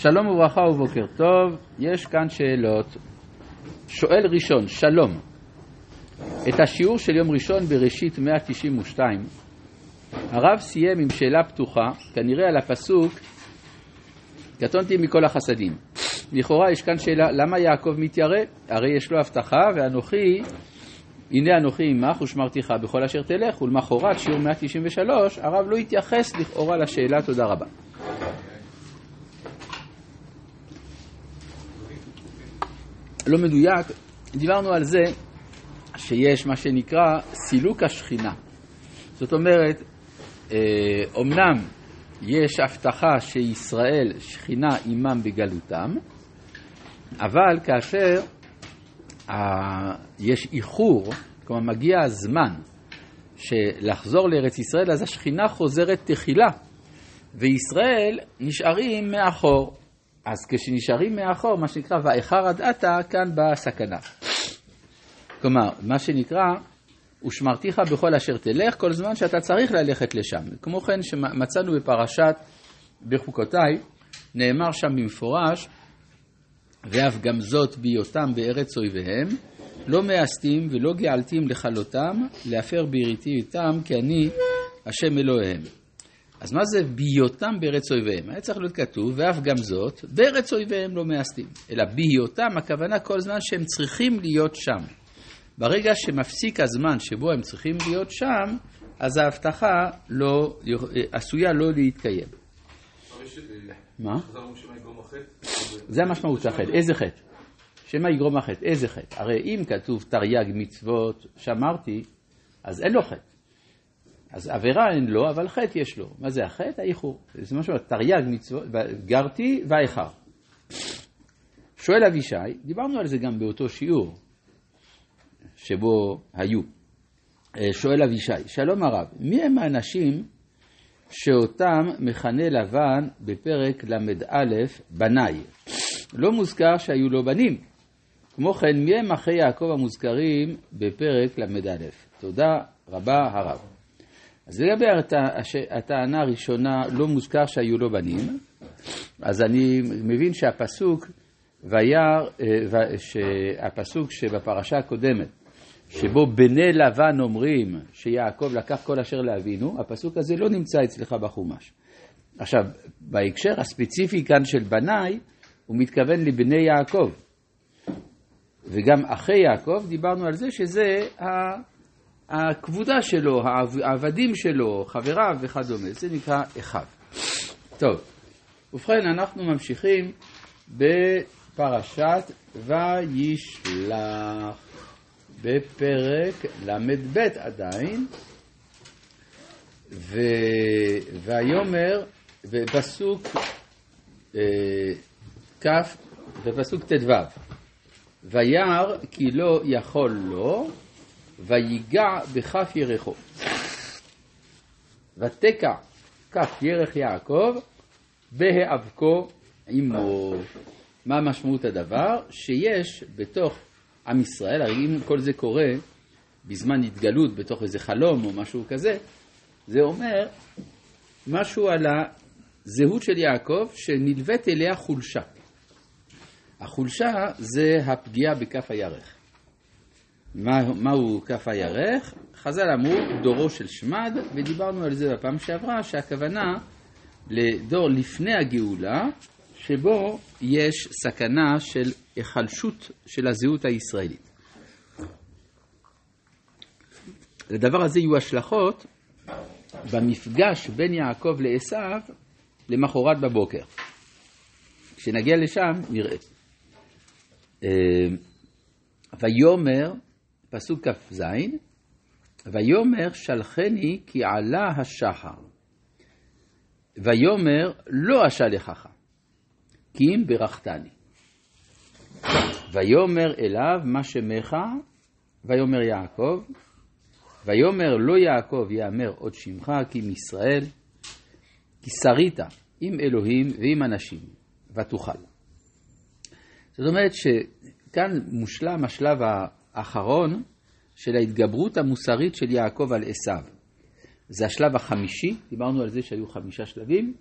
שלום וברכה ובוקר טוב, יש כאן שאלות. שואל ראשון, שלום. את השיעור של יום ראשון בראשית 192, הרב סיים עם שאלה פתוחה, כנראה על הפסוק, קטונתי מכל החסדים. לכאורה יש כאן שאלה, למה יעקב מתיירא? הרי יש לו הבטחה, ואנוכי, הנה אנוכי עמך ושמרתיך בכל אשר תלך, ולמחרת, שיעור 193, הרב לא התייחס לכאורה לשאלה, תודה רבה. לא מדויק, דיברנו על זה שיש מה שנקרא סילוק השכינה. זאת אומרת, אומנם יש הבטחה שישראל שכינה עמם בגלותם, אבל כאשר יש איחור, כלומר מגיע הזמן שלחזור לארץ ישראל, אז השכינה חוזרת תחילה, וישראל נשארים מאחור. אז כשנשארים מאחור, מה שנקרא ואיחר עד עתה, כאן באה הסכנה. כלומר, מה שנקרא, ושמרתיך בכל אשר תלך, כל זמן שאתה צריך ללכת לשם. כמו כן, שמצאנו בפרשת בחוקותיי, נאמר שם במפורש, ואף גם זאת בהיותם בארץ אויביהם, לא מאסתים ולא געלתים לכלותם, להפר בריתי איתם, כי אני השם אלוהיהם. אז מה זה בהיותם בארץ אויביהם? היה צריך להיות כתוב, ואף גם זאת, בארץ אויביהם לא מאסתים. אלא בהיותם, הכוונה כל זמן שהם צריכים להיות שם. ברגע שמפסיק הזמן שבו הם צריכים להיות שם, אז ההבטחה לא, עשויה לא להתקיים. מה? זה המשמעות של החטא. איזה חטא? שמא יגרום החטא. איזה חטא? הרי אם כתוב תרי"ג מצוות שמרתי, אז אין לו חטא. אז עבירה אין לו, אבל חטא יש לו. מה זה החטא? האיחור. זה משהו, תרי"ג מצוות, גרתי ואיחר. שואל אבישי, דיברנו על זה גם באותו שיעור שבו היו. שואל אבישי, שלום הרב, מי הם האנשים שאותם מכנה לבן בפרק ל"א בניי? לא מוזכר שהיו לו בנים. כמו כן, מי הם אחי יעקב המוזכרים בפרק ל"א? תודה רבה הרב. אז לגבי הטענה הראשונה, לא מוזכר שהיו לו בנים, אז אני מבין שהפסוק וירא, שהפסוק שבפרשה הקודמת, שבו בני לבן אומרים שיעקב לקח כל אשר לאבינו, הפסוק הזה לא נמצא אצלך בחומש. עכשיו, בהקשר הספציפי כאן של בניי, הוא מתכוון לבני יעקב. וגם אחי יעקב, דיברנו על זה שזה הכבודה שלו, העבדים שלו, חבריו וכדומה. זה נקרא אחיו. טוב, ובכן, אנחנו ממשיכים בפרשת וישלח. בפרק ל"ב עדיין, ו... ויאמר, בפסוק אה, כ', בפסוק ט"ו, וירא כי לא יכול לו, ויגע בכף ירחו. ותקע כף ירך יעקב בהיאבקו עמו. מה משמעות הדבר? שיש בתוך עם ישראל, הרי אם כל זה קורה בזמן התגלות בתוך איזה חלום או משהו כזה, זה אומר משהו על הזהות של יעקב שנלווית אליה חולשה. החולשה זה הפגיעה בכף הירך. מה, מהו כף הירך? חז"ל אמרו דורו של שמד, ודיברנו על זה בפעם שעברה, שהכוונה לדור לפני הגאולה, שבו יש סכנה של היחלשות של הזהות הישראלית. לדבר הזה יהיו השלכות במפגש בין יעקב לעשו למחרת בבוקר. כשנגיע לשם נראה. אה, ויאמר, פסוק כ"ז, ויאמר שלחני כי עלה השחר. ויאמר לא אשלחך. כי אם ברכתני. ויאמר אליו מה שמך, ויאמר יעקב, ויאמר לא יעקב יאמר עוד שמך כי אם ישראל, כי שרית עם אלוהים ועם אנשים, ותוכל. זאת אומרת שכאן מושלם השלב האחרון של ההתגברות המוסרית של יעקב על עשיו. זה השלב החמישי, דיברנו על זה שהיו חמישה שלבים,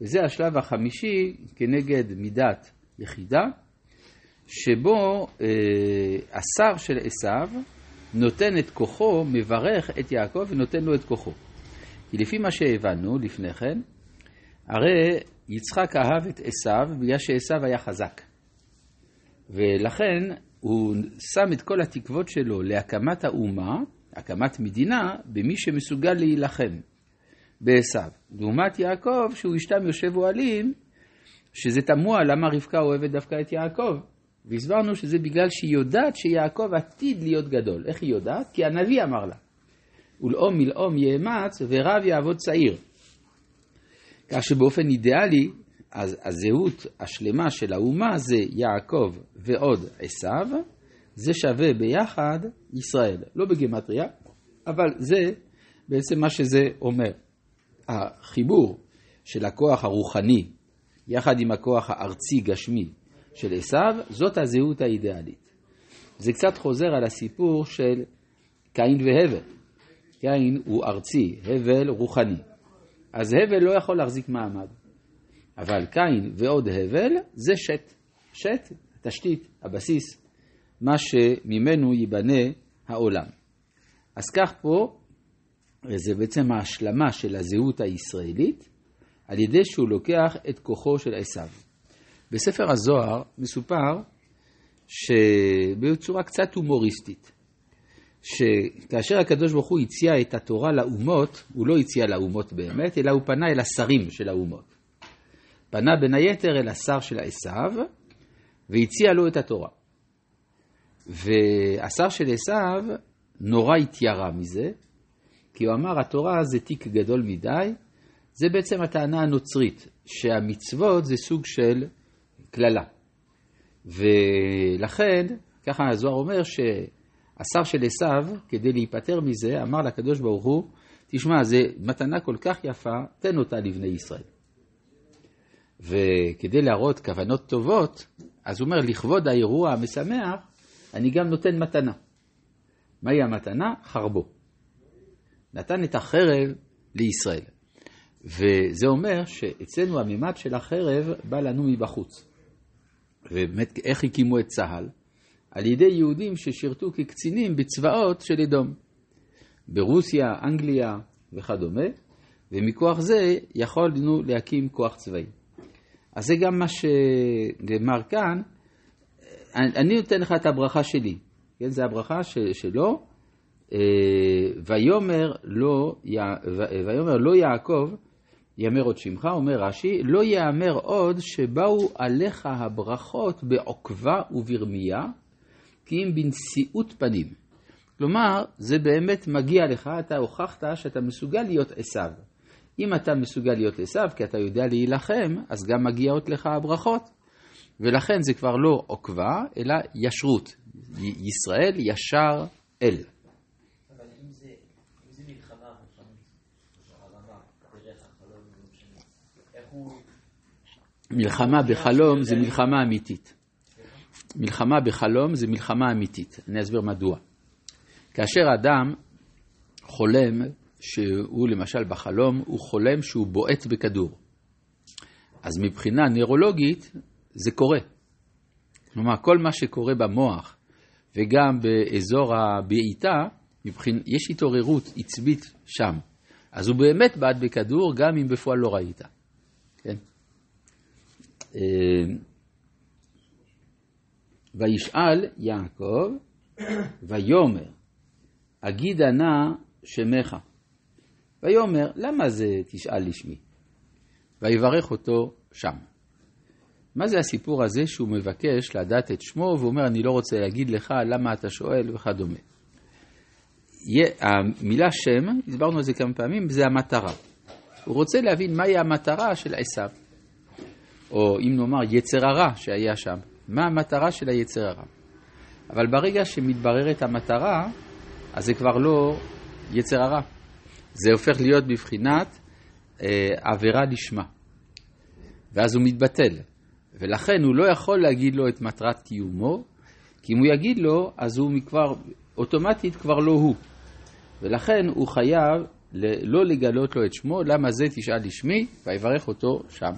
וזה השלב החמישי כנגד מידת יחידה, שבו אה, השר של עשיו נותן את כוחו, מברך את יעקב ונותן לו את כוחו. כי לפי מה שהבנו לפני כן, הרי יצחק אהב את עשיו בגלל שעשיו היה חזק. ולכן הוא שם את כל התקוות שלו להקמת האומה, הקמת מדינה, במי שמסוגל להילחם, בעשיו. לעומת יעקב, שהוא אשתם יושב אוהלים, שזה תמוה למה רבקה אוהבת דווקא את יעקב. והסברנו שזה בגלל שהיא יודעת שיעקב עתיד להיות גדול. איך היא יודעת? כי הנביא אמר לה. ולאום מלאום יאמץ ורב יעבוד צעיר. כך שבאופן אידיאלי, אז הזהות השלמה של האומה זה יעקב ועוד עשיו, זה שווה ביחד ישראל. לא בגימטריה, אבל זה בעצם מה שזה אומר. החיבור של הכוח הרוחני יחד עם הכוח הארצי גשמי של עשיו, זאת הזהות האידיאלית. זה קצת חוזר על הסיפור של קין והבל. קין הוא ארצי, הבל רוחני. אז הבל לא יכול להחזיק מעמד. אבל קין ועוד הבל זה שת. שת, התשתית, הבסיס, מה שממנו ייבנה העולם. אז כך פה, זה בעצם ההשלמה של הזהות הישראלית, על ידי שהוא לוקח את כוחו של עשיו. בספר הזוהר מסופר שבצורה קצת הומוריסטית, שכאשר הקדוש ברוך הוא הציע את התורה לאומות, הוא לא הציע לאומות באמת, אלא הוא פנה אל השרים של האומות. פנה בין היתר אל השר של עשיו, והציע לו את התורה. והשר של עשיו נורא התיירא מזה, כי הוא אמר, התורה זה תיק גדול מדי, זה בעצם הטענה הנוצרית, שהמצוות זה סוג של קללה. ולכן, ככה הזוהר אומר שהשר של עשיו, כדי להיפטר מזה, אמר לקדוש ברוך הוא, תשמע, זו מתנה כל כך יפה, תן אותה לבני ישראל. וכדי להראות כוונות טובות, אז הוא אומר, לכבוד האירוע המשמח, אני גם נותן מתנה. מהי המתנה? חרבו. נתן את החרב לישראל. וזה אומר שאצלנו הממד של החרב בא לנו מבחוץ. ובאמת, איך הקימו את צה"ל? על ידי יהודים ששירתו כקצינים בצבאות של אדום. ברוסיה, אנגליה וכדומה, ומכוח זה יכולנו להקים כוח צבאי. אז זה גם מה שנאמר כאן, אני נותן לך את הברכה שלי, כן, זה הברכה שלו, אה, ויאמר לא, ויאמר לא יעקב, יאמר עוד שמך, אומר רש"י, לא יאמר עוד שבאו עליך הברכות בעוקבה וברמייה, כי אם בנשיאות פנים. כלומר, זה באמת מגיע לך, אתה הוכחת שאתה מסוגל להיות עשיו. אם אתה מסוגל להיות עשיו, כי אתה יודע להילחם, אז גם מגיעות לך הברכות. ולכן זה כבר לא עוקבה, אלא ישרות. ישראל ישר אל. מלחמה בחלום זה מלחמה אמיתית. מלחמה בחלום זה מלחמה אמיתית. אני אסביר מדוע. כאשר אדם חולם שהוא למשל בחלום, הוא חולם שהוא בועט בכדור. אז מבחינה נוירולוגית זה קורה. כלומר, כל מה שקורה במוח וגם באזור הבעיטה, מבחינ... יש התעוררות עצבית שם. אז הוא באמת בעט בכדור, גם אם בפועל לא ראית. כן? אה, וישאל יעקב, ויאמר, אגידה נא שמך. ויאמר, למה זה תשאל לשמי? ויברך אותו שם. מה זה הסיפור הזה שהוא מבקש לדעת את שמו ואומר, אני לא רוצה להגיד לך למה אתה שואל וכדומה. המילה שם, הסברנו על זה כמה פעמים, זה המטרה. הוא רוצה להבין מהי המטרה של עשיו. או אם נאמר יצר הרע שהיה שם, מה המטרה של היצר הרע. אבל ברגע שמתבררת המטרה, אז זה כבר לא יצר הרע. זה הופך להיות בבחינת אה, עבירה לשמה. ואז הוא מתבטל. ולכן הוא לא יכול להגיד לו את מטרת קיומו, כי אם הוא יגיד לו, אז הוא כבר, אוטומטית כבר לא הוא. ולכן הוא חייב לא לגלות לו את שמו, למה זה תשאל לשמי, ויברך אותו שם.